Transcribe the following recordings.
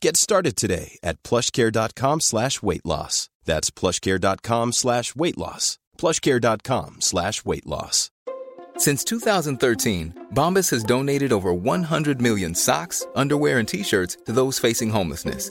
Get started today at plushcare.com slash weight loss. That's plushcare.com slash weight loss. plushcare.com slash weight loss. Since 2013, Bombas has donated over 100 million socks, underwear, and t-shirts to those facing homelessness.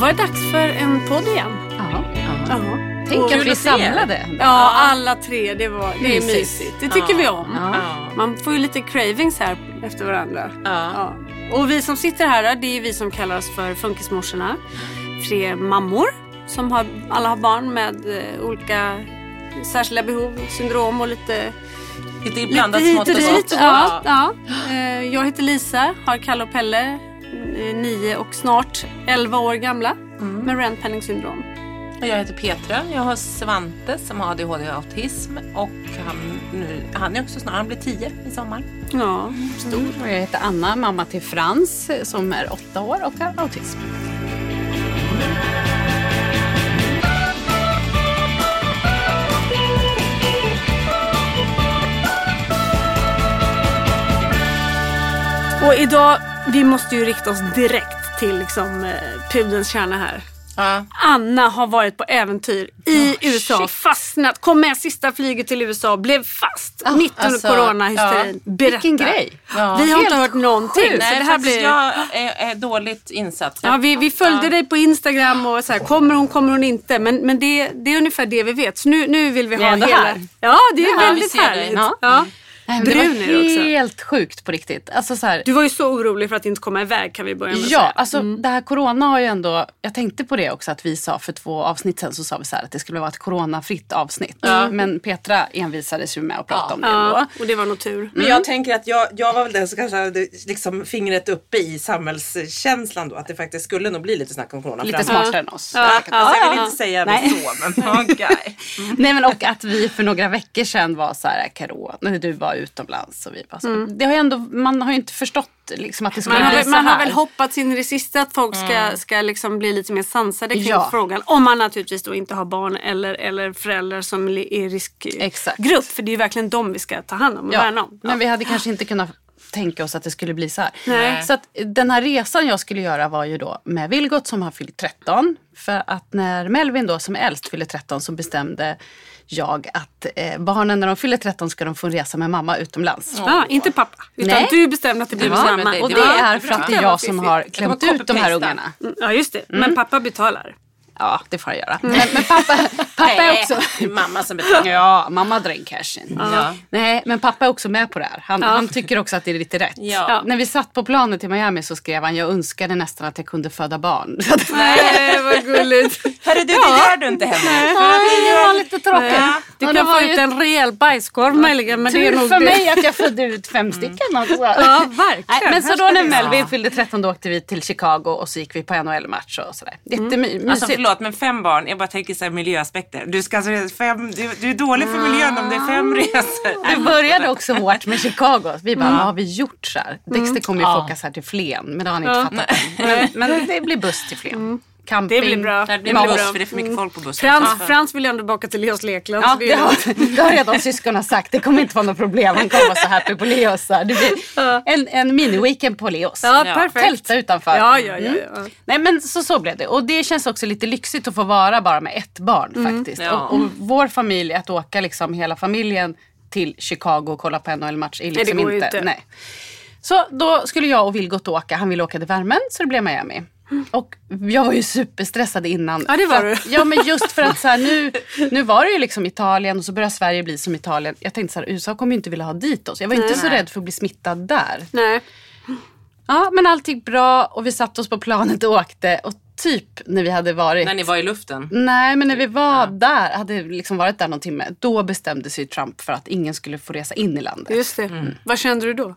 Var det dags för en podd igen. Ja. Ja. Tänk att vi samlade. Ja, alla tre. Det, var, det är Mysigt. mysigt. Det tycker vi om. Ja. Man får ju lite cravings här efter varandra. Ja. Och vi som sitter här, det är vi som kallar oss för Funkismorsorna. Tre mammor som har, alla har barn med eh, olika särskilda behov, syndrom och lite, Lite blandat smått och gott. Ja, ja. Eh, Jag heter Lisa, har Kalle och Pelle, nio och snart elva år gamla med Rent syndrom. Och jag heter Petra. Jag har Svante som har ADHD och autism. Och han, nu, han är också snart, han blir 10 i sommar. Ja, stor. Och jag heter Anna, mamma till Frans som är åtta år och har autism. Och idag, vi måste ju rikta oss direkt till liksom, eh, pudelns kärna här. Ja. Anna har varit på äventyr i USA, fastnat, kom med sista flyget till USA, blev fast mitt under alltså, coronahysterin. Berätta. Vilken grej. Vi har inte Helt hört någonting. sjukt. Nej, det här blir... jag är, är dåligt insatt. Ja, vi, vi följde dig på Instagram och så här, kommer hon, kommer hon inte? Men, men det, det är ungefär det vi vet. Så nu, nu vill vi ha hela... här. Ja, det är Ja, väldigt härligt. Ja. Ja. Nej, det var också. helt sjukt på riktigt. Alltså så här, Du var ju så orolig för att inte komma iväg kan vi börja med att Ja, säga. alltså Mm. det här corona har ju ändå, jag tänkte på det också att vi sa för två avsnitt sen så sa vi så här att det skulle vara ett coronafritt avsnitt. Men Petra envisades ju med att prata om det ändå. Ja, och det var nog tur. Men jag tänker att jag, jag var väl den som kanske hade liksom fingret uppe i samhällskänslan då. Att det faktiskt skulle nog bli lite snack om corona. Lite framåt. smartare än oss. Ja, alltså, jag ja, vill ja. inte säga det Nej. så men okej. Nej men och att vi för några veckor sedan var så här, Karo, när du var utomlands och vi var så. Det har ju ändå, man har ju inte förstått liksom att det skulle Man har, bli väl, så man har väl hoppats in i det sista att folk ska, ska liksom bli lite mer sansade kring Ja. frågan. Om man naturligtvis då inte har barn eller, eller föräldrar som är i Exakt. riskgrupp. För det är ju verkligen dem vi ska ta hand om och Ja, värna om. men vi hade kanske inte kunnat tänka oss att det skulle bli så här. Nej. Så att den här resan jag skulle göra var ju då med Vilgot som har fyllt 13. För att när Melvin då som är äldst fyller 13 så bestämde jag att eh, barnen när de fyller 13 ska de få en resa med mamma utomlands. Ja, inte pappa. Utan Nej. du bestämde att det blir bestämde mamma. det. Och det det är för att det är jag som har klämt ut de här ungarna. Mm, Ja just det. Men pappa betalar. Ja, det får jag göra. Men, men pappa, pappa är också... Mamma som betalar. Ja, mamma drar in cashen. Ja. Nej, men pappa är också med på det här. Han, han tycker också att det är lite rätt. Ja. När vi satt på planet till Miami så skrev han, jag önskade nästan att jag kunde föda barn. Nej, vad gulligt. Hörru du, det gör du inte hemma. Ja, det var lite tråkigt. Du Ja, kan få var ut en rejäl bajskorv möjligen. Men det är tur nog för det. mig att jag födde ut fem stycken också. Ja, verkligen. Nej, men så då när vi- Melvin fyllde 13 då åkte vi till Chicago och så gick vi på NHL-match och sådär. Jättemysigt. Alltså förlåt, men fem barn, jag bara tänker så här miljöaspekter. Du, ska alltså fem, du, du är dålig för miljön om det är fem resor. Det började också hårt med Chicago. Vi bara, vad har vi gjort så här? Dexter kommer ju få åka så här till Flen, men det har han inte fattat än. Men, men det blir buss till Flen. Camping. Det blir bra. Det blir buss bra. för det är för mycket folk på bussen. Frans, Frans vill ju ändå baka till Leos lekland. Ja, det har, det har redan syskonen sagt. Det kommer inte vara något problem. Han kommer vara så happy på Leos. Det blir en, en mini-weekend på Leos. Ja, Ja. perfekt. Tälta utanför. Ja, ja, ja. ja. Nej men så, så blev det. Och det känns också lite lyxigt att få vara bara med ett barn Mm. faktiskt. Ja. Och, och vår familj, att åka liksom hela familjen till Chicago och kolla på NHL-match är liksom det går ju inte. inte. Nej. Så då skulle jag och Vilgot åka. Han ville åka till värmen så det blev Miami. Och jag var ju superstressad innan. Ja, det var att- Ja men just för att så här, nu, nu var det ju liksom Italien och så börjar Sverige bli som Italien. Jag tänkte så här, USA kommer ju inte vilja ha dit oss. Jag var inte så rädd för att bli smittad där. Nej. Ja, men allt gick bra och vi satte oss på planet och åkte. Och typ när vi hade varit... När ni var i luften. Nej, men när vi var där, hade liksom varit där någon timme, då bestämde sig Trump för att ingen skulle få resa in i landet. Just det. Vad kände du då?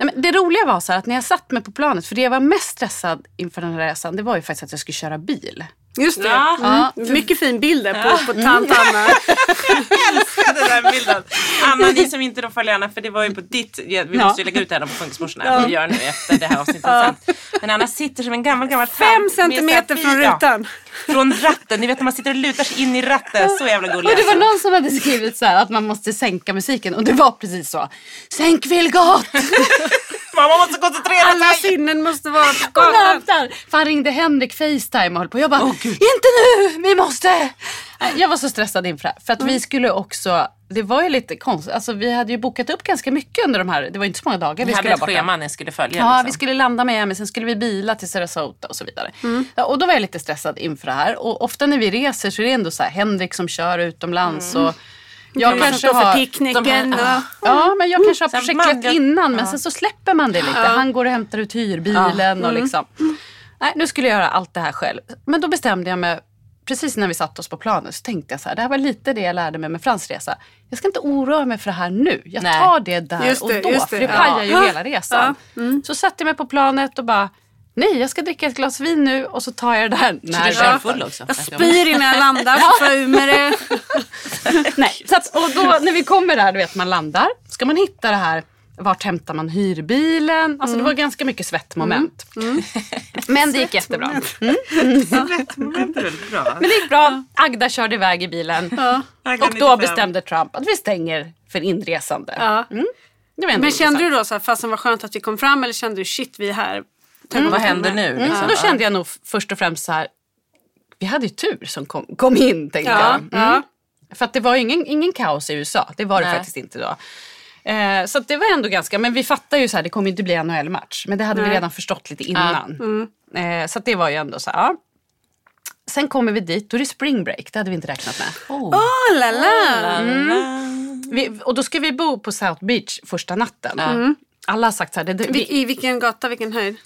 Nej, men det roliga var så här att när jag satt mig på planet, för det jag var mest stressad inför den här resan, det var ju faktiskt att jag skulle köra bil. Just det. Ja. Mm. Mycket fin bild där på, på tant Anna. älskade den bilden. Anna, ni som inte då följer Anna, för det var ju på ditt, ja, vi Ja. måste ju lägga ut det här på Funkismorsorna, vi gör nu efter det här avsnittet sen. Men Anna sitter som en gammal, gammal tant Fem centimeter från ja, rutan. från ratten, ni vet när man sitter och lutar sig in i ratten, så jävla gullig Och det var alltså. någon som hade skrivit så här att man måste sänka musiken och det var precis så. Sänk Vilgot! Mamma måste koncentrera Alla sig! sinnen måste vara på. För han ringde Henrik Facetime och höll på. Jag bara, inte nu, vi måste! Jag var så stressad inför det här. För att vi skulle också, det var ju lite konstigt, alltså vi hade ju bokat upp ganska mycket under de här, det var inte så många dagar vi Vi skulle ha borta. schema ni skulle följa. Ja, liksom. vi skulle landa med Miami, sen skulle vi bila till Sarasota och så vidare. Ja, och då var jag lite stressad inför det här. Och ofta när vi reser så är det ändå så här, Henrik som kör utomlands. Och jag Jag kanske har... picknicken. här- och- Ja, men jag kanske har man- innan men sen så släpper man det lite. Han går och hämtar ut hyrbilen och liksom. Nej, nu skulle jag göra allt det här själv. Men då bestämde jag mig, precis när vi satte oss på planen, så tänkte jag så här, det här var lite det jag lärde mig med Frans resa. Jag ska inte oroa mig för det här nu. Jag Nej. tar det där det, och då, det. för det Ja. pajar ju Ja. hela resan. Så satte jag mig på planet och bara, nej jag ska dricka ett glas vin nu och så tar jag det där när du kör full också? Jag spyr innan jag landar, det. Nej, så att, och då när vi kommer där, du vet man landar, ska man hitta det här, vart hämtar man hyrbilen? Alltså det var ganska mycket svettmoment. Men det gick jättebra. Mm. Moment är väldigt bra. Men det gick bra. Agda körde iväg i bilen. Och då bestämde Trump att vi stänger för inresande. Ja. Var ändå Men kände du då så här, fastän vad skönt att vi kom fram eller kände du shit vi är här? Vad händer nu? Mm, Liksom? då kände jag nog först och främst så här, vi hade ju tur som kom, kom in tänkte Ja, jag. Mm. ja. För att det var ju ingen, ingen kaos i USA. Det var det Nej. faktiskt inte då. Eh, så att det var ändå ganska, men vi fattar ju så här, det kommer inte bli NHL-match. Men det hade vi Nej. redan förstått lite innan. Eh, så att det var ju ändå så här, ja. Sen kommer vi dit, då är det spring break. Det hade vi inte räknat med. Oh la la. Vi, och då ska vi bo på South Beach första natten. Alla har sagt så här, det, det, Vi- vi, I vilken gata, vilken höjd?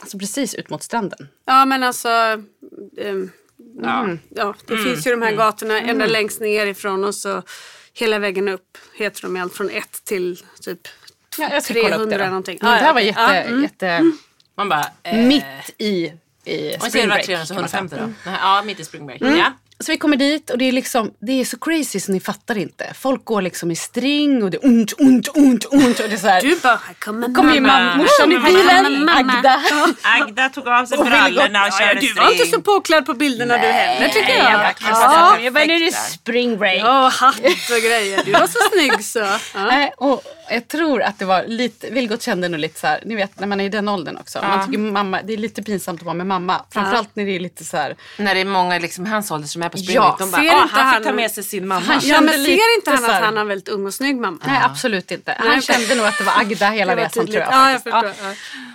Alltså precis ut mot stranden. Ja men alltså, ehm, ja. ja, det finns ju de här gatorna ända längst ner ifrån och så hela vägen upp heter de allt från ett till typ Ja, jag ska kolla upp 300 det då. någonting. Ja, det här var jätte, Ja, mm. jätte Man bara... Eh, mitt i, i spring break. 300 så kan man säga. 150 då? Nej, Ja, mitt i spring break. Ja. Så vi kommer dit och det är liksom, det är så crazy så ni fattar inte. Folk går liksom i string och det är ont, ont, ont, ont. Och det är så här, Du bara, här kommer kommer ju mamma. mam- morsan i bilen, mamma. Agda. Agda tog av sig brallorna och körde du var inte så string. påklädd på bilderna du heller tycker Nej, jag. jag var Ja. Jag bara, nu är det spring break. Ja, hatt och grejer. Du var så snygg så. Ja. Nej, och jag tror att det var lite, Vilgot kände nog lite så här, ni vet när man är i den åldern också. Man tycker mamma, det är lite pinsamt att vara med mamma. Framförallt när det är lite så här, När det är många liksom, hans ålder som är på spring Ja. De bara, ser ah, inte han han- fick ta med sig sin mamma. Han Ja, kände men lite ser inte han att han har en väldigt ung och snygg mamma? Nej absolut inte. Han Nej. kände nog att det var Agda hela resan tror jag. Ja, jag förstår. Ja.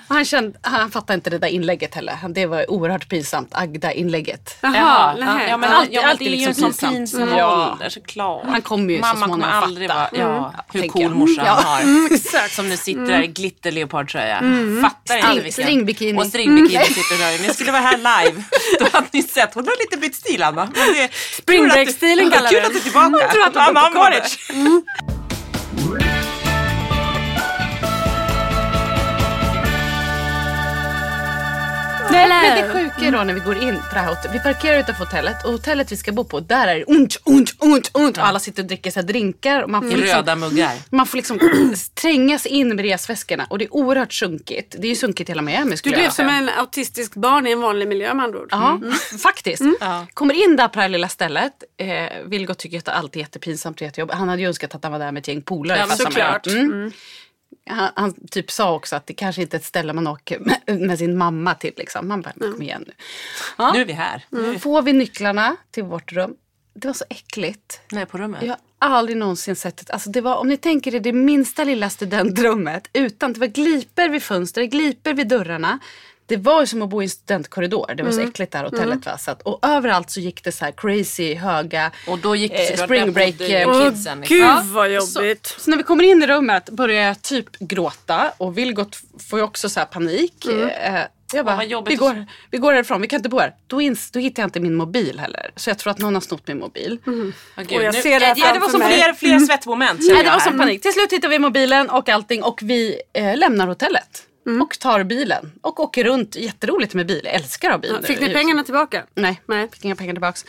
Han, kände, han fattade inte det där inlägget heller. Han- Det var oerhört pinsamt, Agda-inlägget. Jaha, Ja, ja, men, Alltid- ja, alltid det är ju en liksom sån pinsamt. pinsam Ja. ålder såklart. Han kommer ju så Mamma kommer småningom aldrig fatta. vara, ja, hur cool jag. Morsan Ja. har. Som nu sitter där i glitterleopardtröja. Fattar inte String- vilken. stringbikini. Och stringbikini sitter där. Jag skulle vara här live, då hade ni sett. Hon har lite bytt stil Anna. Men det, Spring break-stilen kul att du- kallar vi är den. tillbaka. Jag tror att Ja, går på college. Nej, men det sjuka är då när vi går in på det här hotellet. Vi parkerar utanför hotellet och hotellet vi ska bo på, där är det ont, ont, ont, ont. Och alla sitter och dricker så här drinkar. Och man, får I liksom, röda muggar. man får liksom trängas in med resväskorna och det är oerhört sunkigt. Det är ju sunkigt hela Miami Du skulle blev jag som en autistisk barn i en vanlig miljö med andra ord. Ja, faktiskt. Ja. Kommer in där på det här lilla stället. Eh, Vilgot tycker att det alltid är jättepinsamt och jättejobbigt. Han hade ju önskat att han var där med ett gäng polare. Ja, men fast han såklart. Mm. Han, han typ sa också att det kanske inte är ett ställe man åker med, med sin mamma till. Liksom. Man bara, kom igen nu. Ja. Nu är vi här. Vi Får vi nycklarna till vårt rum. Det var så äckligt. Nej, på rummet. Jag har aldrig någonsin sett ett, alltså det var, om ni tänker er det minsta lilla studentrummet utan, det var gliper vid fönster, gliper vid dörrarna. Det var ju som att bo i en studentkorridor. Det var så äckligt där hotellet va. Så att, och överallt så gick det så här crazy höga Och då gick det eh, spring break. eh, Åh kidsen, liksom. gud vad jobbigt. Så, så när vi kommer in i rummet börjar jag typ gråta och Vilgot får ju också så här panik. Eh, jag bara, jobbigt vi, går, vi går härifrån, vi kan inte bo här. Då, ins, då hittar jag inte min mobil heller. Så jag tror att någon har snott min mobil. Åh, gud, Och jag nu- ser det här ja, det var som fler, fler svettmoment. känner Nej, det var som panik. Till slut hittar vi mobilen och allting och vi eh, lämnar hotellet. Och tar bilen och åker runt. Jätteroligt med bil. Jag älskar att ha bil. Ja, nu. Fick ni pengarna tillbaka? Nej, Nej. fick inga pengar tillbaks.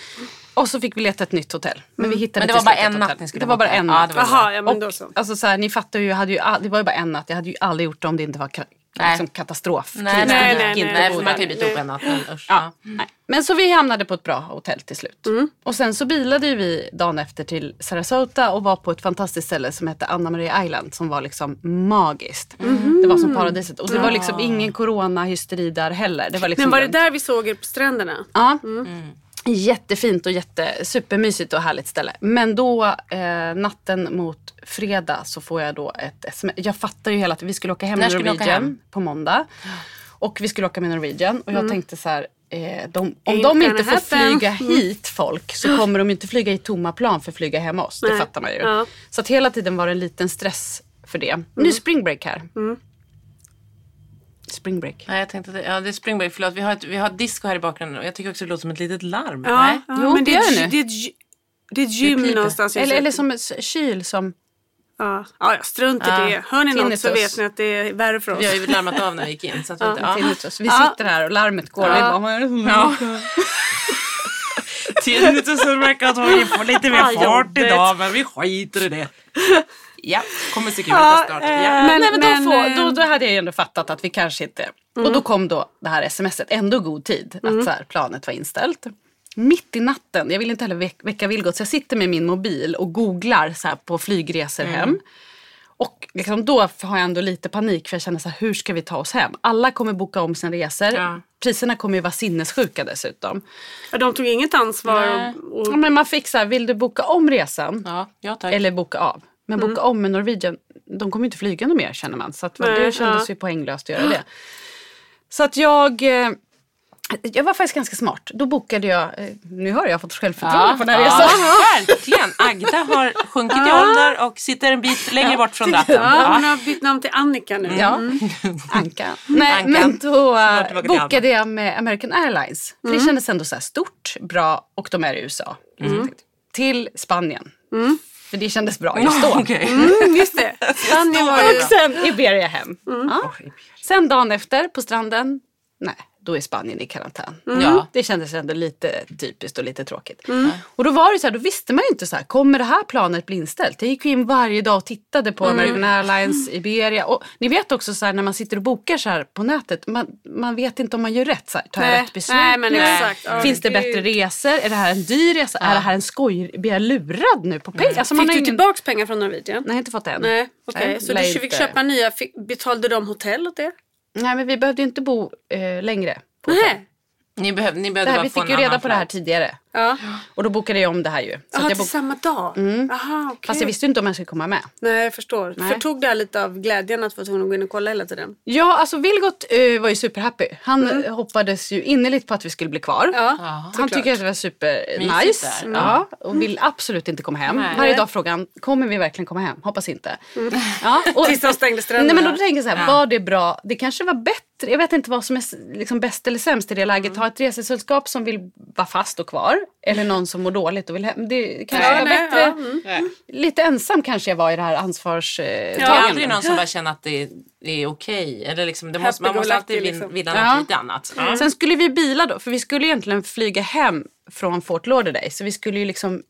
Och så fick vi leta ett nytt hotell. Men vi hittade Men det var bara en natt ni skulle Det var bara en Ja, natt. det var Jaha, ja men Och, då så. alltså så här, ni fattar ju, jag hade ju, all- det var ju bara en natt. Jag hade ju aldrig gjort det om det inte var Nej. liksom katastrof. Nej, nej, nej, nej, inte nej, för man kan ju byta ihop en natt. men usch, Ja, ja. nej. Men så vi hamnade på ett bra hotell till slut. Och sen så bilade ju vi dagen efter till Sarasota och var på ett fantastiskt ställe som hette Anna Maria Island som var liksom magiskt. Det var som paradiset och det var liksom ingen corona-hysteri där heller. Det var liksom Men var det där vi såg er på stränderna? Ja. Jättefint och jätte, supermysigt och härligt ställe. Men då eh, natten mot fredag så får jag då ett sms. Jag fattar ju hela tiden. Vi skulle åka hem med Norwegian hem? på måndag. Och vi skulle åka med Norwegian. Och jag tänkte så här. Eh, de, om de inte får happen. flyga hit folk så kommer de inte flyga i tomma plan för att flyga hem oss. Det Nej. fattar man ju. Ja. Så att hela tiden var det en liten stress för det. Nu är spring break här. Spring break. Nej, jag tänkte att det, ja, det är spring break. Förlåt, vi har, ett, vi har ett disco här i bakgrunden och jag tycker också det låter som ett litet larm. Ja, Nej? ja, Jo, men det det, är det det, gy- det är ett gym piper. någonstans. Eller, eller som ett kyl som... Ja, ja ja, strunt i Ja. det. Hör ni något så Tinnitus. vet ni att det är värre för oss. Vi har ju larmat av när vi gick in. Så att vi inte, ja. Tinnitus. Vi Ja. sitter här och larmet går. Och vi Ja. bara, Ja. Tinnitus verkar ha tagit lite mer fart idag men vi skiter i det. Ja, kommer Securitas Ja, snart. eh, Ja. Men, Nej, men då, Men, får, eh, då, då hade jag ju ändå fattat att vi kanske inte... Och då kom då det här smset, ändå god tid, att så här, planet var inställt. Mitt i natten, jag vill inte heller väck, väcka Vilgot, så jag sitter med min mobil och googlar så här, på flygresor hem. Och liksom, då har jag ändå lite panik för jag känner så här, hur ska vi ta oss hem? Alla kommer boka om sina resor. Ja. Priserna kommer ju vara sinnessjuka dessutom. Ja, de tog inget ansvar. Nej. Och, Ja, och, men man fick så här, vill du boka om resan? Ja, ja tack. Eller boka av. Men boka om med Norwegian, de kommer ju inte flyga något mer känner man. Så att Nej, det kändes ja. ju poänglöst att göra det. Så att jag, eh, jag var faktiskt ganska smart. Då bokade jag, eh, nu har jag fått självförtroende på den här ja, resan. verkligen. Agda har sjunkit i ålder och sitter en bit längre bort från ratten. ja, hon har bytt namn till Annika nu. Ja, Anka. Nej, Anka. men då till bokade jag med American Airlines. För det kändes ändå så stort, bra och de är i USA. Till Spanien. För det kändes bra just då. Okej. Mm, just det. Spanien var ju... Och sen Iberia hem. Ja. Sen dagen efter på stranden, nej, då är Spanien i karantän. Ja. Det kändes ändå lite typiskt och lite tråkigt. Och då var det så här, då visste man ju inte så här, kommer det här planet bli inställt? Jag gick in varje dag och tittade på American Airlines, Iberia. Och ni vet också så här, när man sitter och bokar så här på nätet, man, man vet inte om man gör rätt. Så här, tar jag rätt beslut nej, men exakt. Ja, Finns det gud. bättre resor? Är det här en dyr resa? Är det här en skoj? Blir jag lurad nu på pengar? Alltså, man Fick har du ingen- tillbaks pengar från Norwegian? Nej, jag har inte fått än. Nej. Nej, Så du fick köpa nya, fick, betalade de hotell åt det? Nej, men vi behövde ju inte bo eh, längre. På Nej. Ni, behöv, ni det behövde här, bara vi få fick en ju reda annan på det här tidigare. Ja. Och då bokade jag om det här ju. Så att jag till bok... samma dag? Jaha, okej. Fast jag visste ju inte om jag skulle komma med. Nej, jag förstår. Nej. Förtog det här lite av glädjen att vara tvungen att gå in och kolla hela tiden? Ja, alltså Vilgot eh, var ju superhappy. Han eh, hoppades ju innerligt på att vi skulle bli kvar. Ja, Han såklart. tycker att det var super Mysigt nice. där. Ja, och vill absolut inte komma hem. Nej. Varje dag frågar han, kommer vi verkligen komma hem? Hoppas inte. Ja, och, Tills de stängde stränderna. Nej men då tänkte jag så här, var det bra? Det kanske var bättre jag vet inte vad som är liksom bäst eller sämst i det läget. Ha ett resesällskap som vill vara fast och kvar. Eller någon som mår dåligt och vill hem. Det kanske Ja, var nej, bättre. ja, mm. Lite ensam kanske jag var i det här Det är ansvarstagandet. aldrig någon som bara känner att det är okej. Eller liksom, det måste, man måste alltid lucky, vin- liksom. vilja Ja. något lite annat. Ja. Sen skulle vi bila då, för vi skulle egentligen flyga hem från Fort Lauderdale. Så vi skulle ju liksom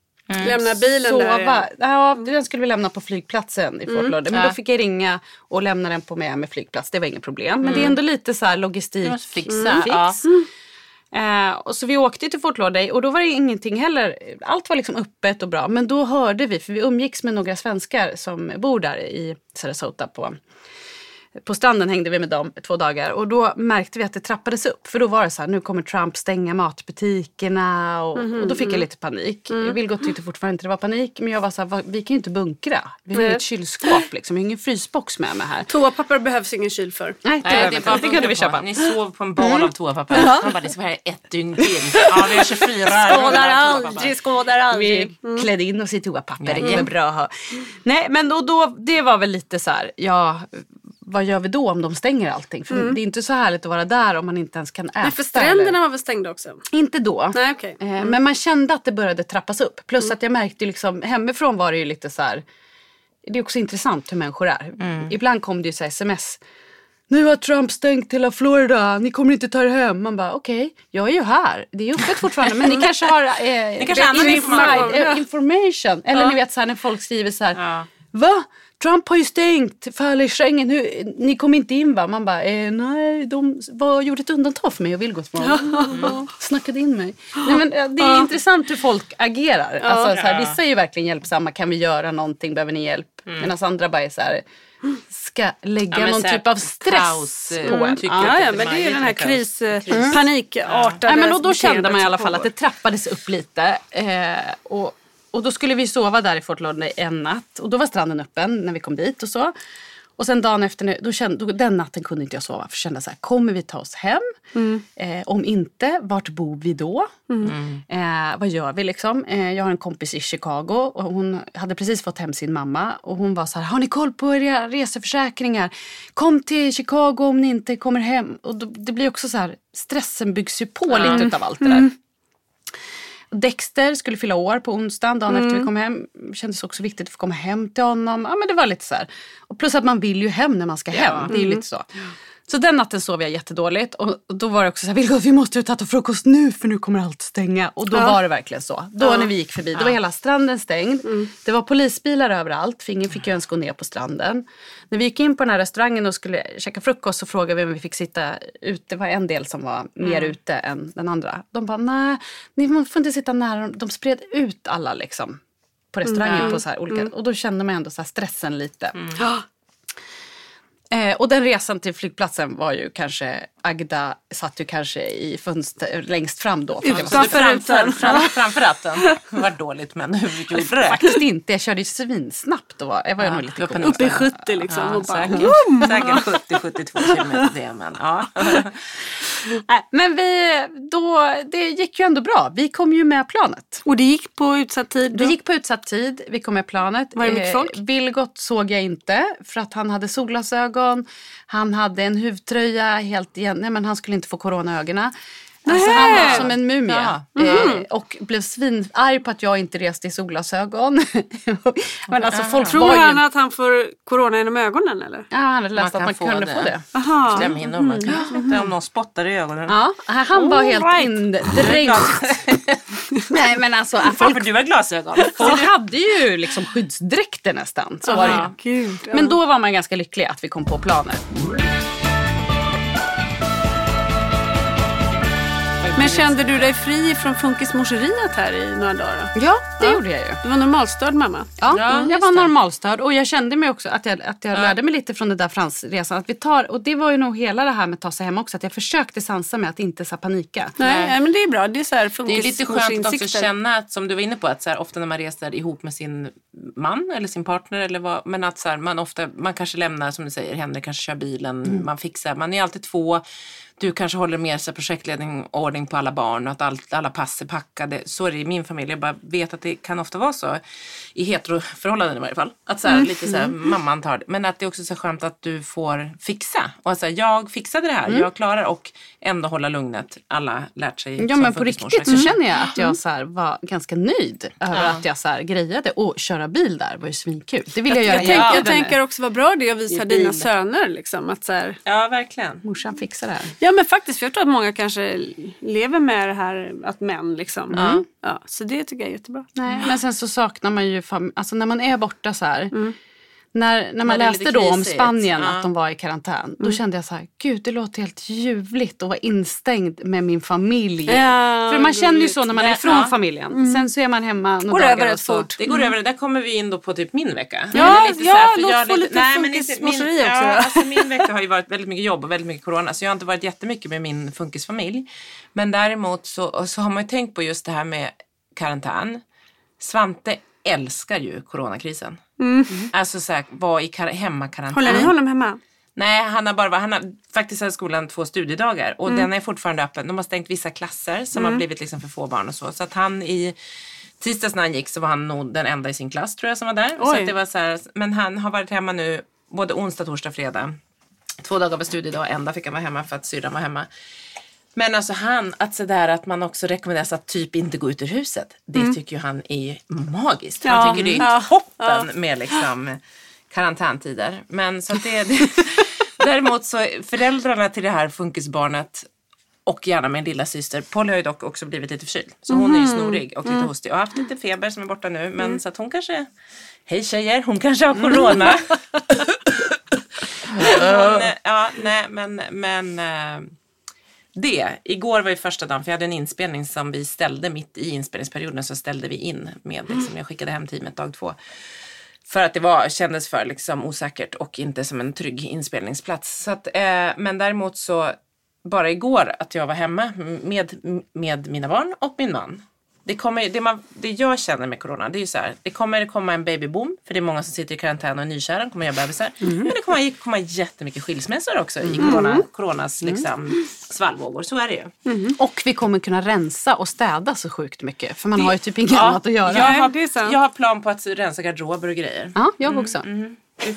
Lämna bilen sova. där igen. Ja, den skulle vi lämna på flygplatsen i Fort Lauderdale. Men Ja. då fick jag ringa och lämna den på Miami flygplats. Det var inget problem. Men det är ändå lite så här logistik. Fixa. Mm, fix. Ja. Eh, och så vi åkte till Fort Lauderdale och då var det ingenting heller. Allt var liksom öppet och bra. Men då hörde vi, för vi umgicks med några svenskar som bor där i Sarasota på på stranden hängde vi med dem två dagar och då märkte vi att det trappades upp. För då var det så här, nu kommer Trump stänga matbutikerna och, och då fick jag lite panik. Vilgot tyckte fortfarande inte det var panik men jag var så här, "Va- vi kan ju inte bunkra. Vi har Nej. inget kylskåp liksom, jag har ingen frysbox med mig här. Toapapper behövs ingen kyl för. Nej, det, Nej, det, är det kunde vi köpa. Ni sov på en bal av toapapper. Man bara, det ska vara ett dygn till. Ja, vi har 24 Skådar aldrig, skådar aldrig. Vi klädde in oss i toapapper, det Jajamän. var bra att ha. Nej men då, då, det var väl lite så här, ja vad gör vi då om de stänger allting? För det är inte så härligt att vara där om man inte ens kan äta. Nej, för stränderna eller- var väl stängda också? Inte då. Nej, okej. Eh, Men man kände att det började trappas upp. Plus att jag märkte liksom, hemifrån var det ju lite så här. Det är också intressant hur människor är. Ibland kom det ju så här sms. Nu har Trump stängt hela Florida, ni kommer inte ta er hem. Man bara okej, jag är ju här. Det är ju öppet fortfarande men ni kanske har eh, Ni kanske annan inside, information. eh, information. Eller ni vet så här när folk skriver så här. Ja. Va? Trump har ju stängt för alla i Schengen. Hur, ni kom inte in va? Man bara, eh, nej, de var, gjorde ett undantag för mig och Vilgot var mm. snackade in mig. Nej, men, eh, det är intressant hur folk agerar. Alltså, så här, vissa är ju verkligen hjälpsamma. Kan vi göra någonting? Behöver ni hjälp? Medan andra bara är så här, ska lägga Ja, någon typ av stress kaos, eh, på en. Ja, ja, men det är den här kris, eh, panikartade Nej, men och då kände man i alla fall att det trappades upp lite. Eh, och, och då skulle vi sova där i Fort Lauderdale en natt. Och då var stranden öppen när vi kom dit och så. Och sen dagen efter, då kände, då, den natten kunde inte jag sova. För jag kände så här, kommer vi ta oss hem? Eh, om inte, vart bor vi då? Eh, vad gör vi liksom? Eh, jag har en kompis i Chicago och hon hade precis fått hem sin mamma. Och hon var så här, har ni koll på era reseförsäkringar? Kom till Chicago om ni inte kommer hem. Och då, det blir också så här, stressen byggs ju på lite utav allt det där. Dexter skulle fylla år på onsdagen, dagen efter vi kom hem. Kändes också viktigt att få komma hem till honom. Ja, men det var lite så här. Och plus att man vill ju hem när man ska hem. Det är ju lite så. Så den natten sov jag jättedåligt. Och då var det också så här, Vilgot vi måste ut och äta frukost nu för nu kommer allt stänga. Och då var det verkligen så. Då när vi gick förbi, då var hela stranden stängd. Det var polisbilar överallt, för ingen fick ju ens gå ner på stranden. När vi gick in på den här restaurangen och skulle käka frukost så frågade vi om vi fick sitta ute. Det var en del som var mer ute än den andra. De bara, nej, ni får inte sitta nära. De spred ut alla liksom på restaurangen på så här olika. Och då kände man ändå så stressen lite. Eh, och den resan till flygplatsen var ju kanske, Agda satt ju kanske i fönster längst fram då. Det Utanför Framför, rutan. framför, framför ratten. Det var dåligt men hur gjorde det? Faktiskt inte, jag körde ju svinsnabbt var, jag var ju nog lite i Uppe i 70 liksom. Ja, och bara, säkert, säkert 70-72 kilometer det men ja. Men vi, då, det gick ju ändå bra. Vi kom ju med planet. Och det gick på utsatt tid? Det då? gick på utsatt tid, vi kom med planet. Var det mycket Eh, folk? Vilgot såg jag inte för att han hade solglasögon. Han hade en huvtröja helt igen. Nej men han skulle inte få corona i ögonen. Alltså han var som en mumie. Jaha. Eh, och blev svinarg på att jag inte reste i solglasögon. men alltså folk Tror var ju... han att han får corona genom ögonen eller? Ja, han hade läst Man att man kunde det. få det. Aha. Slemhinnor, man kan smitta om någon spottar i ögonen. Ja, han var helt right. indränkt. Nej men alltså Varför folk, du har glasögon? folk hade ju liksom skyddsdräkter nästan. Så var det ju. Gud, ja. Men då var man ganska lycklig att vi kom på planet. Men kände du dig fri från funkismorseriet här i några dagar? då? Ja, det gjorde jag ju. Du var normalstörd mamma. Ja, Ja, jag var normalstörd och jag kände mig också att jag, att jag lärde mig lite från den där fransresan. Att vi tar, och det var ju nog hela det här med att ta sig hem också. Att jag försökte sansa mig att inte så panika. Nej, nej, men det är bra. Det är så här Det är lite skönt också att känna att, som du var inne på, att så här, ofta när man reser ihop med sin man eller sin partner eller vad, men att så här, man ofta, man kanske lämnar som du säger, Henrik kanske kör bilen, man fixar, man är alltid två. Du kanske håller så här, projektledning och ordning på alla barn och att allt, alla pass är packade. Så är det i min familj. Jag bara vet att det kan ofta vara så i heteroförhållanden i varje fall. Att så här, Mm. lite så här, mamman tar det. Men att det är också så skönt att du får fixa. Och så här, jag fixade det här, jag klarar och ändå hålla lugnet. Alla lärt sig Mm. Ja men på riktigt så känner jag att jag så här var ganska nöjd över att jag så här grejade. Och köra bil där var ju svinkul. Det vill jag göra Jag, tänk, jag tänker också vad bra det är att visa dina söner. Liksom, att så här, Ja, verkligen. Morsan fixar det här. Ja men faktiskt, för jag tror att många kanske lever med det här att män liksom. Ja, så det tycker jag är jättebra. Nej, men sen så saknar man ju, fam- alltså när man är borta så här. När, när man När läste lite då om Spanien ja. att de var i karantän. Då kände jag så här, gud det låter helt ljuvligt att vara instängd med min familj. Ja, För man känner ju så när man är Ja. ifrån familjen. Sen så är man hemma några Går dagar över rätt så. fort. Det går över, det där kommer vi in då på typ min vecka. Ja, lite ja, här, låt få lite funkismorseri min- också Ja, alltså min vecka har ju varit väldigt mycket jobb och väldigt mycket corona så jag har inte varit jättemycket med min funkisfamilj. Men däremot så, så har man ju tänkt på just det här med karantän. Svante älskar ju coronakrisen. Alltså så här, vara i kar- hemmakarantän. Håller ni honom hemma? Nej, han har bara varit- han har faktiskt hade skolan två studiedagar och den är fortfarande öppen. De har stängt vissa klasser som har blivit liksom för få barn och så. Så att han i tisdags när han gick så var han nog den enda i sin klass tror jag som var där. Så Oj. att det var så här, men han har varit hemma nu både onsdag, torsdag, fredag. Två dagar var studiedag, en dag fick han vara hemma för att syrran var hemma. Men alltså han, att sådär att man också rekommenderas att typ inte gå ut ur huset. Det tycker ju han är magiskt. Han Ja. tycker det är Ja. toppen med liksom karantäntider. Men så att det, det Däremot så föräldrarna till det här funkisbarnet och gärna min lilla syster. Polly har ju dock också blivit lite förkyld. Så hon är ju snorig och lite hostig och har haft lite feber som är borta nu. Men så att hon kanske, hej tjejer, hon kanske har corona. Men hon, eh, ja, nej men, men eh, det. Igår var ju första dagen för jag hade en inspelning som vi ställde mitt i inspelningsperioden så ställde vi in med liksom, jag skickade hem teamet dag två. För att det var, kändes för liksom osäkert och inte som en trygg inspelningsplats. Så att, eh, men däremot så bara igår att jag var hemma med, med mina barn och min man. Det, kommer, det, man, det jag känner med corona det är ju så här. Det kommer komma en babyboom för det är många som sitter i karantän och är nykära. kommer göra bebisar. Men det kommer komma jättemycket skilsmässor också i corona, coronas liksom, svallvågor. Så är det ju. Och vi kommer kunna rensa och städa så sjukt mycket. För man har ju typ inget annat att göra. Jag har, det jag har plan på att rensa garderober och grejer. Ja, jag också. Se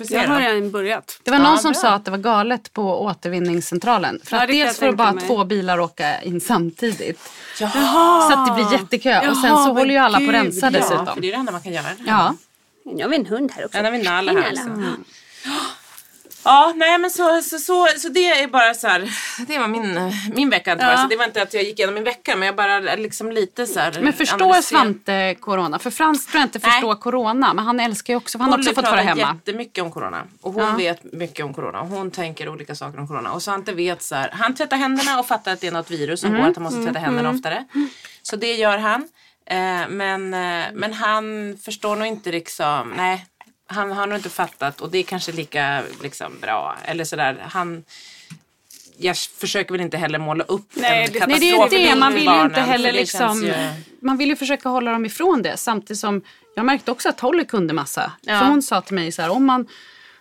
Jag har redan börjat. Det var någon Ja, som bra. sa att det var galet på återvinningscentralen. För Ja, att dels får bara mig. två bilar åka in samtidigt. Jaha. Så att det blir jättekö. och sen Jaha, så håller ju alla på men att rensa gud, ja, Ja, för dessutom. det är det enda man kan göra. Ja. Jag har en hund här också. En av mina alla här också. Ja, nej men så, så, så, så det är bara så här, det var min, min vecka. Inte bara. Så det var inte att jag gick igenom min vecka men jag bara liksom lite så här. Men förstår analyser- Svante corona? För Frans tror jag inte Nej. förstår corona. Men han älskar ju också, han har också fått vara hemma. jättemycket om corona. Och hon vet mycket om corona. Och hon tänker olika saker om corona. Och Svante vet så här, han tvättar händerna och fattar att det är något virus som Mm. går att han måste tvätta händerna oftare. Så det gör han. Eh, men, eh, men han förstår nog inte liksom, nej. Han har nog inte fattat och det är kanske lika liksom, bra. Eller sådär, han... Jag försöker väl inte heller måla upp Nej, en det- katastrof Nej det är det, för man vill ju inte heller det liksom, ju- man vill ju försöka hålla dem ifrån det. Samtidigt som jag märkte också att Holly kunde massa. Ja. För hon sa till mig så här, om man,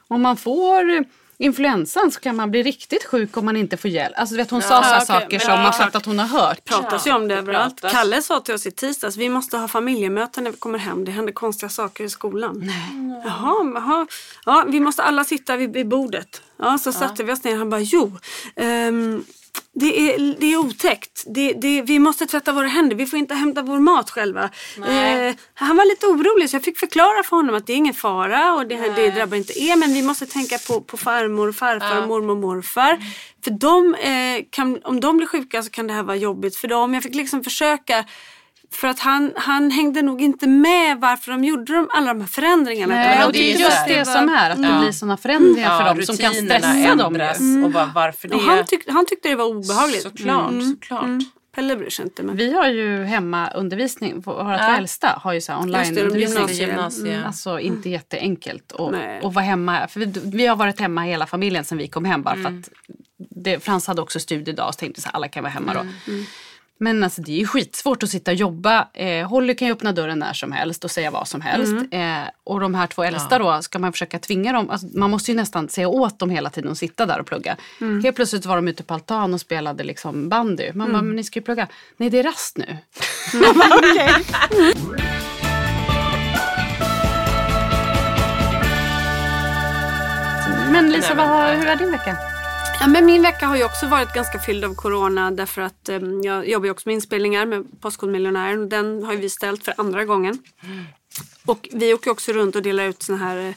om man får influensan så kan man bli riktigt sjuk om man inte får hjälp. Alltså du vet hon sa så här okej, saker men som ja, man fattar att hon har hört. pratas ju Ja, om det det överallt. pratas. Kalle sa till oss i tisdags, vi måste ha familjemöten när vi kommer hem. Det händer konstiga saker i skolan. Nej. Jaha, jaha. Ja, vi måste alla sitta vid, vid bordet. Ja, så satte vi oss ner. Han bara, jo. ehm, det är, det är otäckt. Det, det, vi måste tvätta våra händer. Vi får inte hämta vår mat själva. Eh, han var lite orolig så jag fick förklara för honom att det är ingen fara och det, det drabbar inte er. Men vi måste tänka på, på farmor, farfar, och mormor morfar. För de, eh, kan, om de blir sjuka så kan det här vara jobbigt för dem. Jag fick liksom försöka för att han, han hängde nog inte med varför de gjorde de, alla de här förändringarna. Nej, och det är ju just så här- det som är, att det Ja. blir sådana förändringar Ja, för dem som kan stressa dem. ändras ju. Och bara, varför det? och han, tyck, han tyckte det var obehagligt. Såklart, såklart. Pelle bryr sig inte. Men... Vi har ju hemmaundervisning, våra Ja. äldsta har ju så det, onlineundervisning. Gymnasie. Mm, Alltså inte jätteenkelt att vara hemma. För vi, vi har varit hemma hela familjen sen vi kom hem bara för att det, Frans hade också studiedag så tänkte så här, alla kan vara hemma då. Men alltså, det är ju skitsvårt att sitta och jobba. Eh, Holly kan ju öppna dörren när som helst och säga vad som helst. Mm. Eh, och de här två äldsta då, ska man försöka tvinga dem? Alltså, man måste ju nästan säga åt dem hela tiden att sitta där och plugga. Mm. Helt plötsligt var de ute på altan och spelade liksom bandy. Man bara, men ni ska ju plugga. Nej, det är rast nu. Men Lisa, vad har, hur är din vecka? Ja, men min vecka har ju också varit ganska fylld av corona därför att eh, jag jobbar ju också med inspelningar med Postkodmiljonären och den har ju vi ställt för andra gången. Och vi åker också runt och delar ut såna här eh,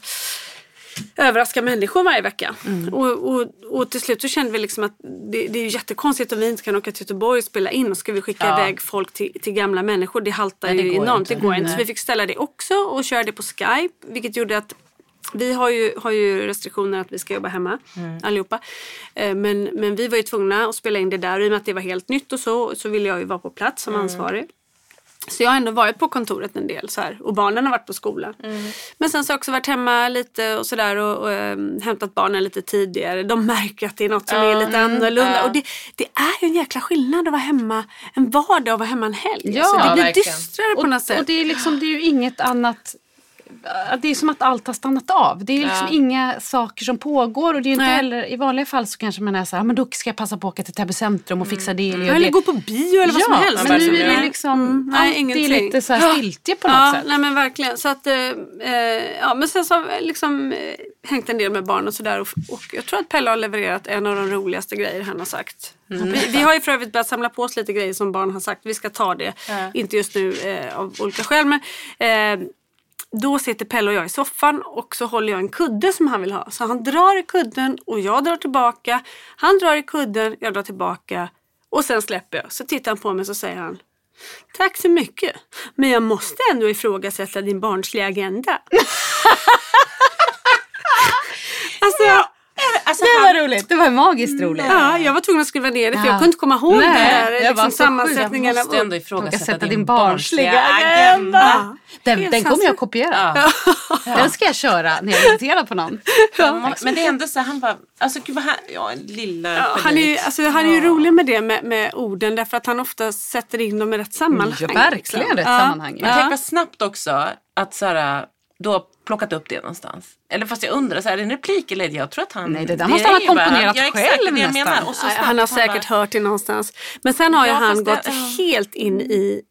överraska människor varje vecka. Och, och, och till slut så kände vi liksom att det, det är jättekonstigt om vi inte kan åka till Göteborg och spela in och ska vi skicka Ja. iväg folk till, till gamla människor. Det haltar Nej, det ju enormt. inte. Det går inte. Så vi fick ställa det också och köra det på Skype vilket gjorde att vi har ju, har ju restriktioner att vi ska jobba hemma allihopa. Eh, Men, men vi var ju tvungna att spela in det där och i och med att det var helt nytt och så så ville jag ju vara på plats som ansvarig. Så jag har ändå varit på kontoret en del så här, och barnen har varit på skolan. Men sen så har jag också varit hemma lite och sådär och, och ähm, hämtat barnen lite tidigare. De märker att det är något som är lite annorlunda. Och det, det är ju en jäkla skillnad att vara hemma en vardag och vara hemma en helg. Ja, alltså, det blir verkligen. dystrare på Och, något sätt. och det är, liksom, det är ju inget annat det är som att allt har stannat av. Det är liksom Ja. inga saker som pågår. Och det är inte Nej. heller, I vanliga fall så kanske man är så här, "Ja, men då ska jag passa på att åka till Täby centrum och fixa det eller göra eller det. gå på bio eller vad som helst. men nu är det liksom, Mm, nej, allt är ingenting. lite så här stiltje på något ja, sätt. Nej men verkligen. Så att, eh, eh, ja, men sen så har liksom eh, hängt en del med barn och sådär. Och, och jag tror att Pelle har levererat en av de roligaste grejer han har sagt. Mm. Vi, vi har ju för övrigt börjat samla på oss lite grejer som barn har sagt. Vi ska ta det. Inte just nu eh, av olika skäl. Men, eh, då sitter Pelle och jag i soffan och så håller jag en kudde som han vill ha. Så han drar i kudden och jag drar tillbaka. Han drar i kudden, jag drar tillbaka. Och sen släpper jag. Så tittar han på mig och säger han Tack så mycket. Men jag måste ändå ifrågasätta din barnsliga agenda. alltså, Alltså, Det han, var roligt. Det var magiskt roligt. ja, jag var tvungen att skriva ner det för Ja. jag kunde inte komma ihåg Nej, det här, jag liksom, var sammansättningen. måste av- ändå ifrågasätta din din barnsliga agenda. Den, Helt den kommer jag kopiera. Den ska jag köra när jag är irriterad på någon. Men det är ändå så han bara, alltså gud vad han, ja lilla Ja, han är, ju, alltså, han är ju rolig med det med, med orden därför att han ofta sätter in dem i rätt sammanhang. Ja, verkligen liksom. rätt Ja. sammanhang. Men tänk vad snabbt också att så här, har plockat upp det någonstans. Eller fast jag undrar, så här, är det en replik eller jag tror att han... Nej, det där är måste han ha bara- komponerat exakt, själv nästan. menar. Och så Ja, snabbt, han har säkert bara, hört det någonstans. Men sen har ju Ja, han fast det- gått ja. helt in i,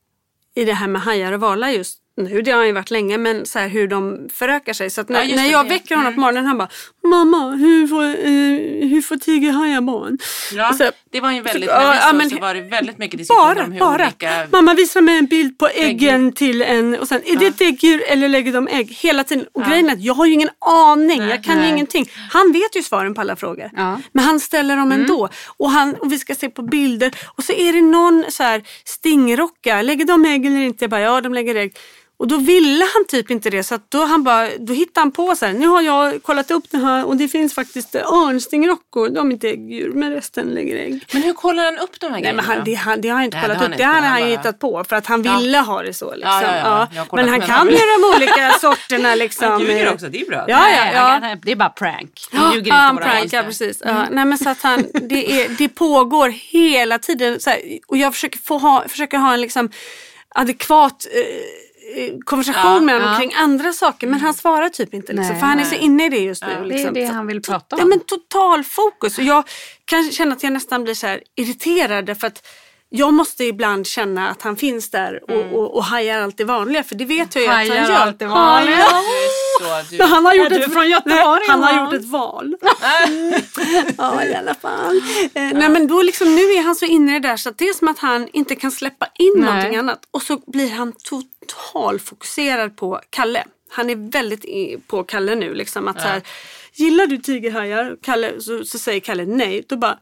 i det här med hajar och valar just nu. Det har han ju varit länge, men så här hur de förökar sig. Så att när, Ja, när jag det. väcker honom på morgonen han bara Mamma, hur får, eh, hur får tigerhajar barn? Ja, så- det var ju väldigt, Ja, när vi ja, men- så var det väldigt mycket diskussioner Bara, om hur bara. olika... Mamma visar mig en bild på äggen till en och sen är det ett äggur eller lägger de ägg hela tiden. Och grejen är att jag har ju ingen aning, jag kan ju Nej. ingenting. Han vet ju svaren på alla frågor. Ja. Men han ställer dem ändå. Och, han, och vi ska se på bilder och så är det någon så här stingrocka, lägger de ägg eller inte? Jag bara, ja de lägger ägg. Och då ville han typ inte det så att då, han bara, då hittade han på så här, nu har jag kollat upp det här och det finns faktiskt örnstingrockor, de är inte äggdjur men resten lägger ägg. Men hur kollar han upp de här Nej, grejerna? men han, det, han, det har han inte Nej, kollat det har upp. Det hade Han han bara- hittat på för att han Ja. ville ha det så. Liksom. Ja, ja, ja. Har kollat Men han kan ju de olika sorterna. Liksom. Han ljuger också, det är bra. Ja, ja, Nej, ja. han- Det är bara prank. Han Ja, ljuger ja, inte prankar, barn. precis. Ja, nej, men så att han, det, är, det pågår hela tiden. Så här, och jag försöker, få ha, försöker ha en liksom adekvat eh, konversation Ja, med honom ja. kring andra saker. Men han svarar typ inte. Liksom, Nej, för han är så inne i det just nu. Det är liksom. det Så- han vill prata Ja om. men total fokus. Och jag kan känna att jag nästan blir så här irriterad för att jag måste ibland känna att han finns där och, och, och hajar allt det vanliga. För det vet jag ju att han Hajar gör. allt det vanliga. Du så, du, Men han har gjort du är ett, från Göteborg, Nej, han har gjort ett val. ja, i alla fall. Eh, nej, men då liksom, nu är han så inne i det där så att det är som att han inte kan släppa in Nej. någonting annat. Och så blir han total fokuserad på Kalle. Han är väldigt på Kalle nu. Liksom, att så här, Gillar du tigerhajar? Kalle, så, så säger Kalle nej. Då bara,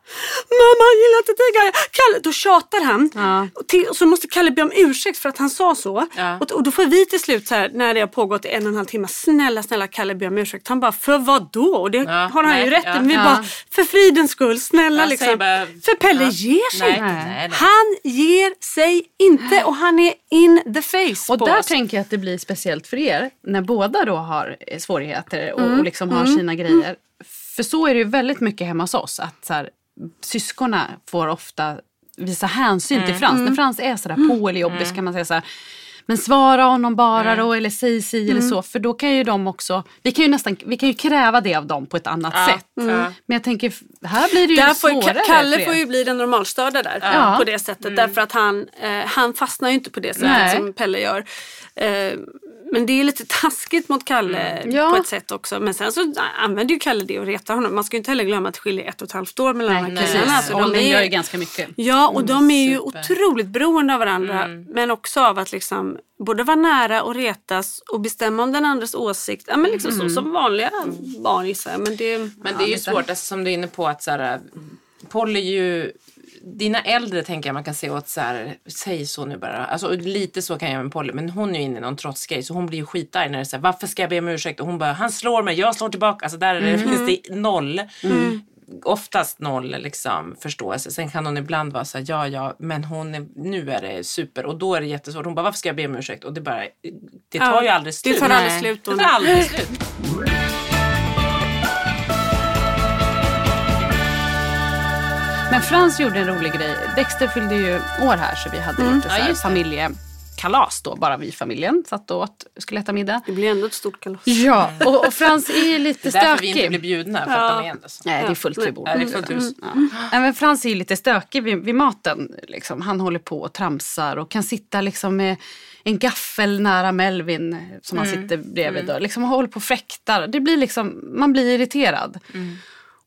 mamma gillar inte tigerhajar. Kalle, då tjatar han. Ja. Och, till, och så måste Kalle be om ursäkt för att han sa så. Ja. Och, och då får vi till slut så här, när det har pågått en och en halv timme, snälla snälla Kalle be om ursäkt. Han bara, för vad då? Och det Ja, har han nej, ju rätt ja. Men vi bara, för fridens skull, snälla liksom. bara- för Pelle ger sig inte. Han ger sig inte och han är in the face Och på där oss. tänker jag att det blir speciellt för er när båda då har eh, svårigheter och, Mm. och liksom har sina grejer. För så är det ju väldigt mycket hemma hos oss att så här, syskonen får ofta visa hänsyn till Frans. När Frans är sådär på eller jobbig så kan man säga så här men svara honom bara då eller säg si eller så. För då kan ju de också, vi kan ju nästan, vi kan ju kräva det av dem på ett annat Ja. sätt. Mm. Men jag tänker, här blir det ju Där får svårare. Kalle för er. får ju bli den normalstörda där Ja. på det sättet. Därför att han, eh, han fastnar ju inte på det sättet Nej. som Pelle gör. Eh, men det är lite taskigt mot Kalle Ja. på ett sätt också. Men sen så använder ju Kalle det och retar honom. Man ska ju inte heller glömma att det skiljer ett och ett halvt år mellan de här killarna. Så de Åldern är- gör ju ganska mycket. Ja, och de är ju super. otroligt beroende av varandra. Men också av att liksom både vara nära och retas och bestämma om den andras åsikt. Ja, men liksom så som vanliga barn gissar. Men det, Men det är ju svårt, alltså, som du är inne på, att så här, Polly ju... Dina äldre tänker jag man kan se åt så här, säg så nu bara. Alltså, och lite så kan jag med Polly, men hon är ju inne i någon trotsgrej så hon blir ju skitarg när det är så här, varför ska jag be om ursäkt? Och hon bara, han slår mig, jag slår tillbaka. Alltså där är det, finns det noll. Oftast noll liksom, förståelse. Sen kan hon ibland vara så här, ja ja, men hon är, nu är det super och då är det jättesvårt. Hon bara, varför ska jag be om ursäkt? Och det bara, det tar Ja, ju aldrig det slut. tar aldrig slut då. Det tar aldrig slut. Men Frans gjorde en rolig grej. Dexter fyllde ju år här så vi hade Mm. lite så här familjekalas då, bara vi i familjen. Satt och åt, skulle äta middag. det blir ändå ett stort kalas. Ja, och, och Frans är ju lite Det är därför vi inte blir stökig. bjudna, för att de är ändå så. Nej, det är fullt vid bordet. Nej, det är fullt hus. Ja. Men Frans är ju lite stökig vid, vid maten. Liksom. Han håller på och tramsar och kan sitta liksom med en gaffel nära Melvin som han sitter bredvid. Och liksom håller på och fäktar. Det blir liksom, man blir irriterad.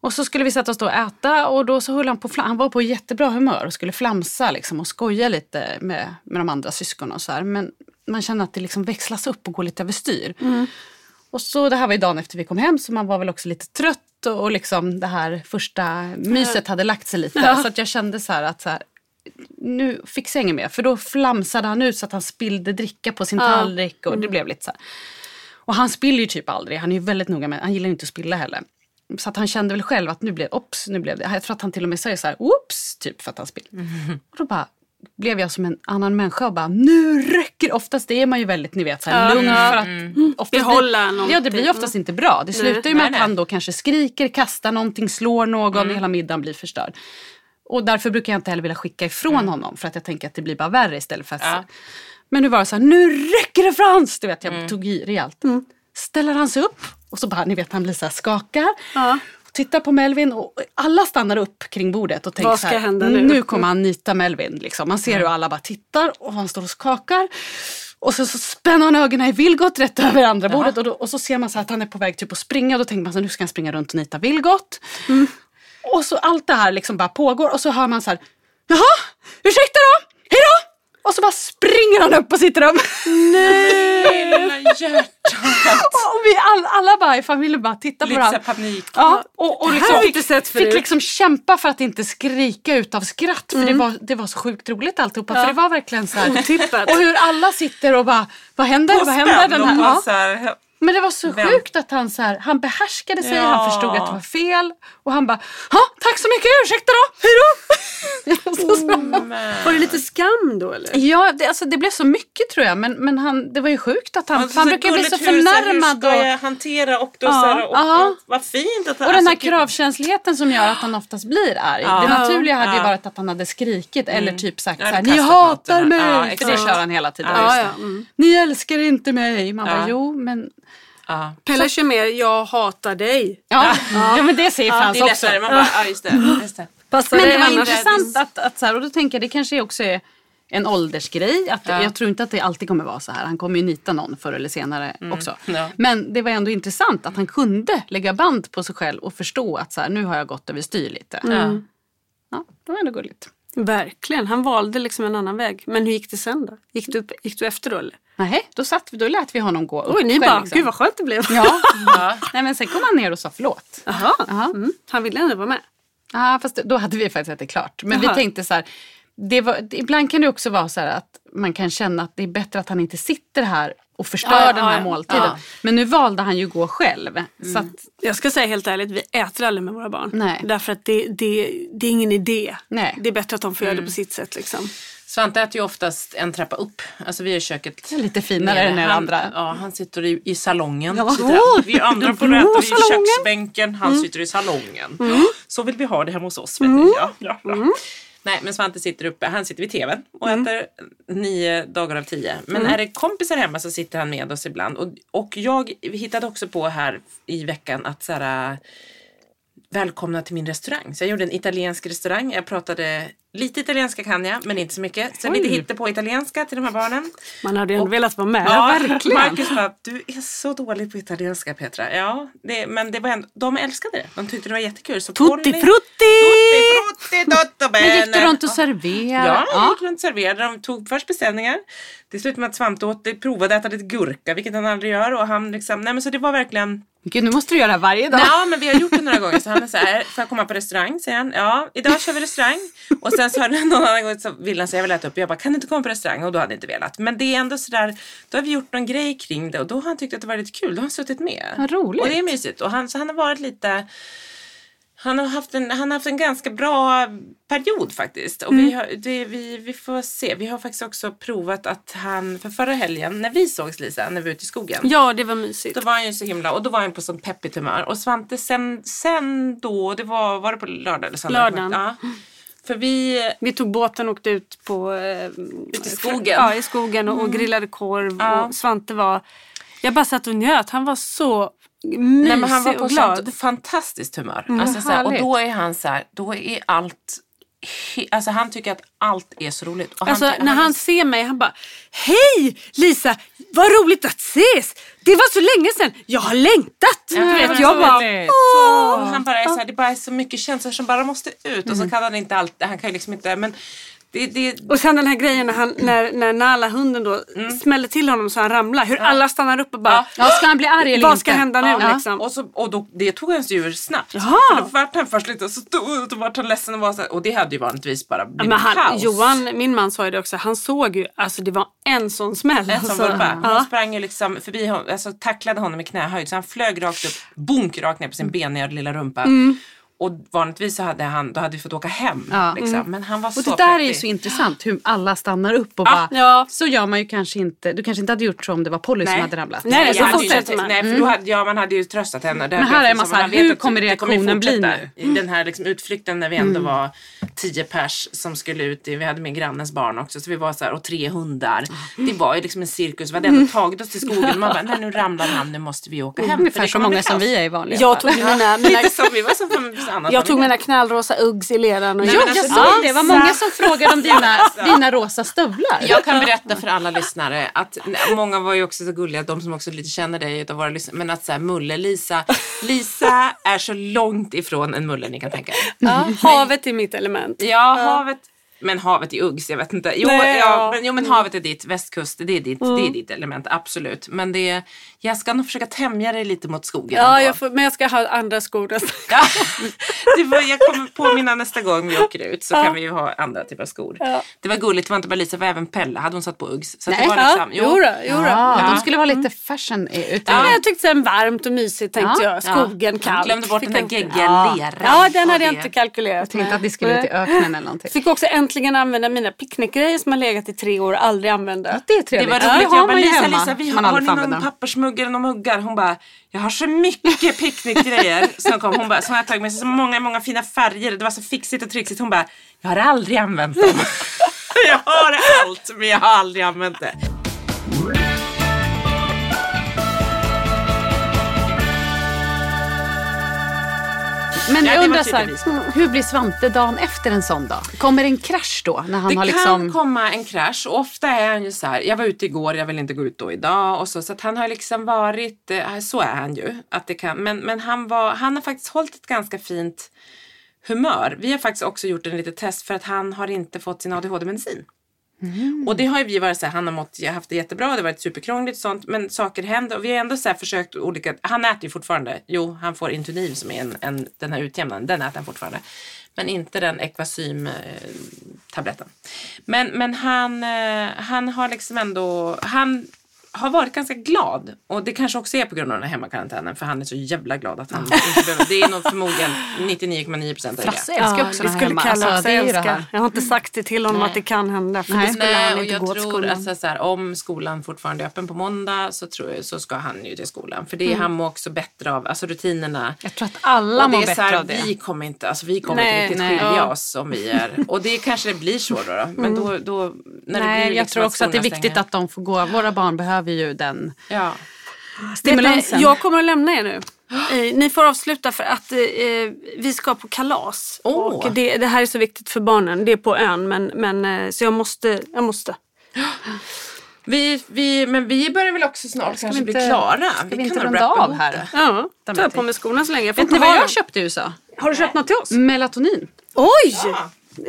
Och så skulle vi sätta oss och äta och då så höll han på, han var på jättebra humör och skulle flamsa liksom och skoja lite med, med de andra syskonen och så här. Men man känner att det liksom växlas upp och går lite överstyr. Och så det här var ju dagen efter vi kom hem så man var väl också lite trött och, och liksom det här första myset hade lagt sig lite. Så att jag kände så här att så här, nu fixar jag inget mer. För då flamsade han ut så att han spillde dricka på sin tallrik och det blev lite så här. Och han spiller ju typ aldrig. Han är ju väldigt noga med, han gillar ju inte att spilla heller. Så att han kände väl själv att nu blev ops, nu blev det. Jag tror att han till och med säger så här, oops, typ för att han spiller. Och då bara blev jag som en annan människa och bara, nu räcker det. Oftast är man ju väldigt, ni vet, så här, lugn för att mm. Behålla någonting. Ja, det blir ju oftast inte bra. Det slutar ju med Nej, att han då kanske skriker, kastar någonting, slår någon, hela middagen blir förstörd. Och därför brukar jag inte heller vilja skicka ifrån honom för att jag tänker att det blir bara värre istället för att... Ja. Men nu var det så här, nu räcker det Frans! Du vet, jag tog i rejält. Ställer han sig upp och så bara, ni vet han blir så här skakar. Ja. Tittar på Melvin och alla stannar upp kring bordet och tänker Vad så ska här, hända nu? nu kommer han nita Melvin. Liksom. Man ser hur alla bara tittar och han står och skakar. Och så, så spänner han ögonen i Vilgot rätt över andra bordet och, då, och så ser man så här att han är på väg typ att springa och då tänker man så här, nu ska han springa runt och nita Vilgot. Och så allt det här liksom bara pågår och så hör man så här, jaha, ursäkta då, hejdå! Och så bara springer han upp på sitt rum. Lilla hjärtat. vi all, alla bara i familjen bara tittar på Lite varandra. panik. Ja, och, och liksom fick, sett fick liksom kämpa för att inte skrika ut av skratt. För det, var, det var så sjukt roligt alltihopa. För det var verkligen så här. Otippat. Och hur alla sitter och bara, vad händer? Vad händer? Den här, ja. så här, Men det var så Vem? sjukt att han så här, han behärskade sig, Ja. han förstod att det var fel. Och han bara, tack så mycket, ursäkta då, hej då. Så- så- Var det lite skam då eller? Ja, det, alltså, det blev så mycket tror jag. Men, men han, det var ju sjukt att han, Alltså, han brukar bli så förnärmad. Hur ska och, jag hantera och då Ja, så här, och, ja. och, vad fint att och den här alltså, kravkänsligheten som gör att han oftast blir arg. Ja. Det naturliga hade ju varit att han hade skrikit eller typ sagt Ja, så här, ni hatar mig. Ja, För det kör han hela tiden. Ja, Ja, just ja. Mm. Ni älskar inte mig. Man Ja. bara, jo men... Ja. Pelle kör mer, jag hatar dig. Ja, ja. men det säger Ja, Frans det är också. lättare. Man bara, ja just det. Just det. Passar Men det dig var annars? intressant att, att så här, och då tänker jag det kanske också är en åldersgrej. Att Ja. Jag tror inte att det alltid kommer vara så här. Han kommer ju nita någon förr eller senare också. Ja. Men det var ändå intressant att han kunde lägga band på sig själv och förstå att så här, nu har jag gått överstyr lite. Ja. Ja, det var ändå gulligt. Verkligen, han valde liksom en annan väg. Men hur gick det sen då? Gick du, gick du efter då eller? Nej, då, satt, vi- då lät vi honom gå upp Oj, ni bara, liksom. gud vad skönt det blev. Ja, Ja. Nej, men sen kom han ner och sa förlåt. Jaha, Jaha. mm. han ville ändå vara med. Ja, fast då hade vi faktiskt ätit klart. Men Jaha. vi tänkte så här, det var, ibland kan det också vara så här att man kan känna att det är bättre att han inte sitter här och förstör Ja, den här ja. måltiden. Ja. Men nu valde han ju att gå själv. Så att, Jag ska säga helt ärligt, vi äter aldrig med våra barn. Nej. Därför att det, det, det är ingen idé. Nej. Det är bättre att de får göra det på sitt sätt. Liksom. Svante äter ju oftast en trappa upp. Alltså vi är i köket. lite finare än er andra. Ja, han sitter i, i salongen. Ja. Åh, vi andra på blå rätt och i köksbänken. Han sitter i salongen. Så vill vi ha det hemma hos oss. Vet ni. Ja, ja, ja. Nej Nej, men Svante sitter uppe, han sitter vid tvn och Mm. äter nio dagar av tio. Men är det kompisar hemma så sitter han med oss ibland. Och, och jag hittade också på här i veckan att så här, äh, välkomna till min restaurang. Så jag gjorde en italiensk restaurang. Jag pratade lite italienska kan jag, men inte så mycket. Så lite hitta på italienska till de här barnen. Man hade ju ändå velat vara med. Ja, verkligen. Marcus bara, du är så dålig på italienska Petra. Ja, det, men det var ändå, de älskade det. De tyckte det var jättekul. Så Tutti frutti! Tutti frutti, tutto bene. Men gick du runt och serverade? Ja, jag gick runt och serverade. De tog först beställningar. Det slutade med att Svante åt, provade att äta lite gurka, vilket han aldrig gör. Och han liksom, nej men så det var verkligen Gud, nu måste du göra det här varje dag. Ja, men vi har gjort det några gånger. Så han är så här, får jag komma på restaurang? Säger han. Ja, idag kör vi restaurang. Och sen så har någon annan gång så vill han säga, jag vill äta upp. Jag bara, kan du inte komma på restaurang? Och då hade han inte velat. Men det är ändå så där, då har vi gjort någon grej kring det och då har han tyckt att det var lite kul. Då har han suttit med. Vad roligt. Och det är mysigt. Och han, så han har varit lite han har, haft en, han har haft en ganska bra period faktiskt. Och vi, har, det, vi, vi får se. Vi har faktiskt också provat att han, för förra helgen när vi sågs Lisa, när vi var ute i skogen. Ja, det var mysigt. Då var han ju så himla, och då var han på sån peppigt humör. Och Svante sen, sen då, det var, var det på lördag eller söndag? Lördagen. Ja. För vi, Vi tog båten och åkte ut på, eh, Ut i skogen. Ja, i skogen och, och grillade korv. Ja. Och Svante var... Jag bara satt och njöt. Han var så mysig nej, men han var på och glad. sånt fantastiskt humör. alltså, så här, och då är han så då är allt, alltså han tycker att allt är så roligt. Och Alltså, ty- när han ser mig, han bara Hej Lisa, vad roligt att ses! Det var så länge sedan, jag har längtat! Ja, det vet, jag bara, han bara är så här, det bara är så mycket känslor som bara måste ut. Och så kan han inte allt, han kan ju liksom inte, men det, det, Och sen den här grejen när, han, när, när Nala, hunden då, smäller till honom så han ramlar. Hur alla stannar upp och bara, Ja, ska han bli arg eller vad inte? ska hända nu Ja. liksom? Och, så, och då, det tog hans djur snabbt. Jaha. För då vart han först lite så och då vart han ledsen och var så här, och det hade ju vanligtvis bara Ja, blivit men han, kaos. Johan, min man sa ju det också, han såg ju, alltså det var en sån smäll. En sån alltså. vurpa. Hon Ja. sprang ju liksom förbi honom, alltså tacklade honom i knähöjd så han flög rakt upp, bunk rakt ner på sin beniga lilla rumpa. Mm. Och vanligtvis så hade han, då hade vi fått åka hem. Ja. Liksom. Men han var Och så det där är ju så intressant hur alla stannar upp och bara, Ja. så gör man ju kanske inte, du kanske inte hade gjort så om det var Polly som hade ramlat. Nej, nej, så jag hade ju. Nej, för då hade, ja, man hade ju tröstat henne. Det Men här jag är man så här, hur att kommer det kommer reaktionen bli nu? Mm. I den här liksom utflykten när vi ändå var tio pers som skulle ut, i, vi hade med grannens barn också, så vi var så här, och tre hundar. Det var ju liksom en cirkus, vi hade ändå tagit oss till skogen. Man bara, nej nu ramlar han, nu måste vi åka hem. för Ungefär så många som vi är i vanliga Jag fall. tog mina, mina, Lite som vi var som för annat. jag tog mina knallrosa Uggs i leran och Nej, jag, alltså, Jag Ja, såg det, var många som frågade om dina, dina rosa stövlar. Jag kan berätta för alla lyssnare att många var ju också så gulliga, de som också lite känner dig utav våra lyssnare, men att så här, Mulle-Lisa, Lisa är så långt ifrån en Mulle ni kan tänka er. ja, havet är mitt element. Ja, havet. Men havet är Uggs, jag vet inte. Jo, Nej, ja, ja. men, jo men havet är ditt, västkust, det är ditt, det är ditt element, absolut. Men det, jag ska nog försöka tämja dig lite mot skogen. Ja, jag får, men jag ska ha andra skor nästa Ja, var, jag kommer påminna nästa gång vi åker ut så kan vi ju ha andra typer av skor. Ja. Det var gulligt, det var inte bara Lisa, det var även Pelle, hade hon satt på Uggs. Så Nej. det var Ja, liksom, jo då, jo då. Ja, Ja. de skulle vara lite fashion i- ute. Ja, jag tyckte sen varmt och mysigt tänkte Ja, jag. Skogen, ja. kallt. Glömde bort Fick den där jag inte- geggiga Ja. leran. Ja, den hade jag inte kalkylerat Jag tänkte att vi skulle ut i öknen eller någonting. Fick också äntligen använda mina picknickgrejer som har legat i tre år och aldrig använda. Det är Det trevligt. var det roligt. har Jag bara, Lisa. Lisa, vi har, har ni någon pappersmugg eller några muggar? Hon bara, jag har så mycket picknickgrejer. Som kom, hon bara, som jag tagit med sig så många, många fina färger. Det var så fixigt och trixigt. Hon bara, jag har aldrig använt dem. jag har allt, men jag har aldrig använt det. Men Ja, jag undrar så här, hur blir Svante dagen efter en sån dag? Kommer en krasch då? När han Det har kan liksom... komma en krasch och ofta är han ju så här, jag var ute igår, jag vill inte gå ut då idag och så. Så att han har liksom varit, eh, så är han ju. Att det kan, men men han, var, han har faktiskt hållit ett ganska fint humör. Vi har faktiskt också gjort en litet test för att han har inte fått sin ADHD-medicin. Mm. Och det har ju vi varit så här, han har mått, jag haft det jättebra, det har varit superkrångligt och sånt, men saker händer och vi har ändå så här försökt olika, han äter ju fortfarande, jo han får Intuniv som är en, en, den här utjämnaren, den äter han fortfarande. Men inte den Equasym eh, tabletten. Men, men han, eh, han har liksom ändå, han har varit ganska glad. Och det kanske också är på grund av den här hemmakarantänen. För han är så jävla glad att han inte behöver. Det är nog förmodligen 99,9 procent av det. Frasse älskar också det den här skulle hemma. Alltså, det är det. Jag har inte sagt det till honom Nej. att det kan hända. För Nej. det skulle Nej, han inte jag gå till tror skolan. alltså, så här, om skolan fortfarande är öppen på måndag så, tror jag, så ska han ju till skolan. För det är han mår också bättre av, alltså rutinerna. Jag tror att alla och det mår bättre här, av det. Vi kommer inte, alltså, vi kommer Nej, inte riktigt skilja Ja. oss om vi är. Och det kanske det blir så då. då. Men då, då när det Nej, blir jag liksom tror också att det är viktigt att de får gå. Våra barn behöver ju den Ja. stimulansen. Jag kommer att lämna er nu. Eh, ni får avsluta för att eh, vi ska på kalas. Åh. Och det, det här är så viktigt för barnen. Det är på ön men, men eh, så jag måste. Jag måste. Vi, vi, men vi börjar väl också snart kanske vi bli inte- klara. ska vi kan inte runda av här? Ja, Ta tar jag på mig skorna så länge. Vet ni inte vad jag köpte i USA? Har du köpt något till oss? Melatonin. Oj!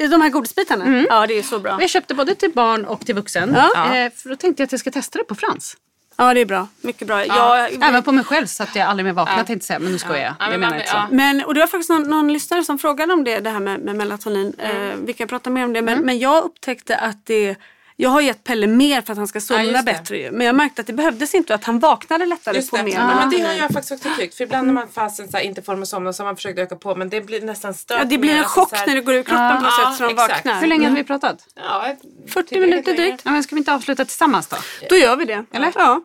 De här godisbitarna? Ja, det är så bra. Jag köpte både till barn och till vuxen. Ja. Eh, för då tänkte jag att jag ska testa det på Frans. Ja, det är bra. Mycket bra. Jag, Även på mig själv så att jag aldrig mer vaknar tänkte jag säga. Men nu skojar jag. Ja, Jag menar inte så. ja. Men, och det var faktiskt någon, någon lyssnare som frågade om det, det här med, med melatonin. Mm. Eh, vi kan prata mer om det. Men, men jag upptäckte att det jag har gett Pelle mer för att han ska Ja, somna det. bättre. Men jag märkte att det behövdes inte att han vaknade lättare Just på det. mer. Ja, men det har jag faktiskt också tyckt. För ibland när man fasen så här, inte får dem att somna så har man försökt öka på men det blir nästan stört. Ja, det blir en Alltså, chock här- när det går ur kroppen på Ja, sätt så de vaknar. Hur länge har vi pratat? Ja, ett- 40 typ minuter drygt. Ja, men ska vi inte avsluta tillsammans då? Då gör vi det. Eller? Ja.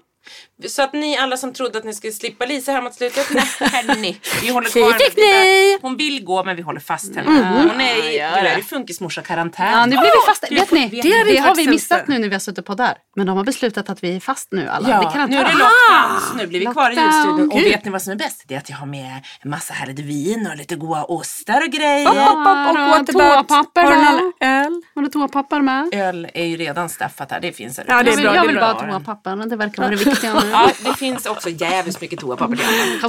Så att ni alla som trodde att ni skulle slippa Lisa här mot slutet, nej hörni. Vi håller kvar fick henne. ni! Hon vill gå men vi håller fast henne. Hon är i, du är det. i funkismorsa-karantän. Ja, nu blir vi fast. Vet ni, vet det, det jag har vi missat nu när vi har suttit på där. Men de har beslutat att vi är fast nu alla. Ja, det kan nu är det lockdown. Nu blir vi kvar i Lockdown. ljudstudion. Och vet ni vad som är bäst? Det är att jag har med en massa härligt vin och lite goda ostar och grejer. Och Ja, what about? toapapper Har du någon öl? Har du toapapper med? Öl är ju redan staffat här. Det finns här Ja, det är bra, jag det vill bara ha toapapper. Det verkar vara det viktiga. Ja, det finns också jävligt mycket toapapper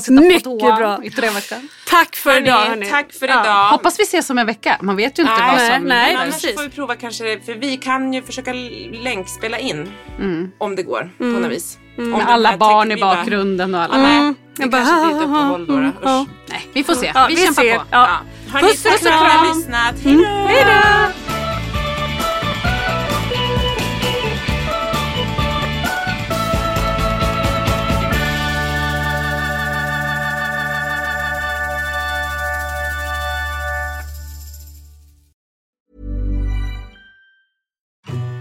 till Mycket bra. i tre veckor. Tack för Hörni, idag hörni. Tack för Ja. idag. Hoppas vi ses om en vecka. Man vet ju inte Nej, vad nej, som... nej. Men annars precis. får vi prova kanske, för vi kan ju försöka länkspela in om det går på något vis. Om Med alla barn i bakgrunden och alla. Nej, Mm. det Jag bara, kanske blir ett uppehåll då. då. Nej, vi får se. Ja, vi, vi kämpar ser. på. Ja. Ja. Hörni, Puss och tack för att ni kram. har lyssnat. Hej då!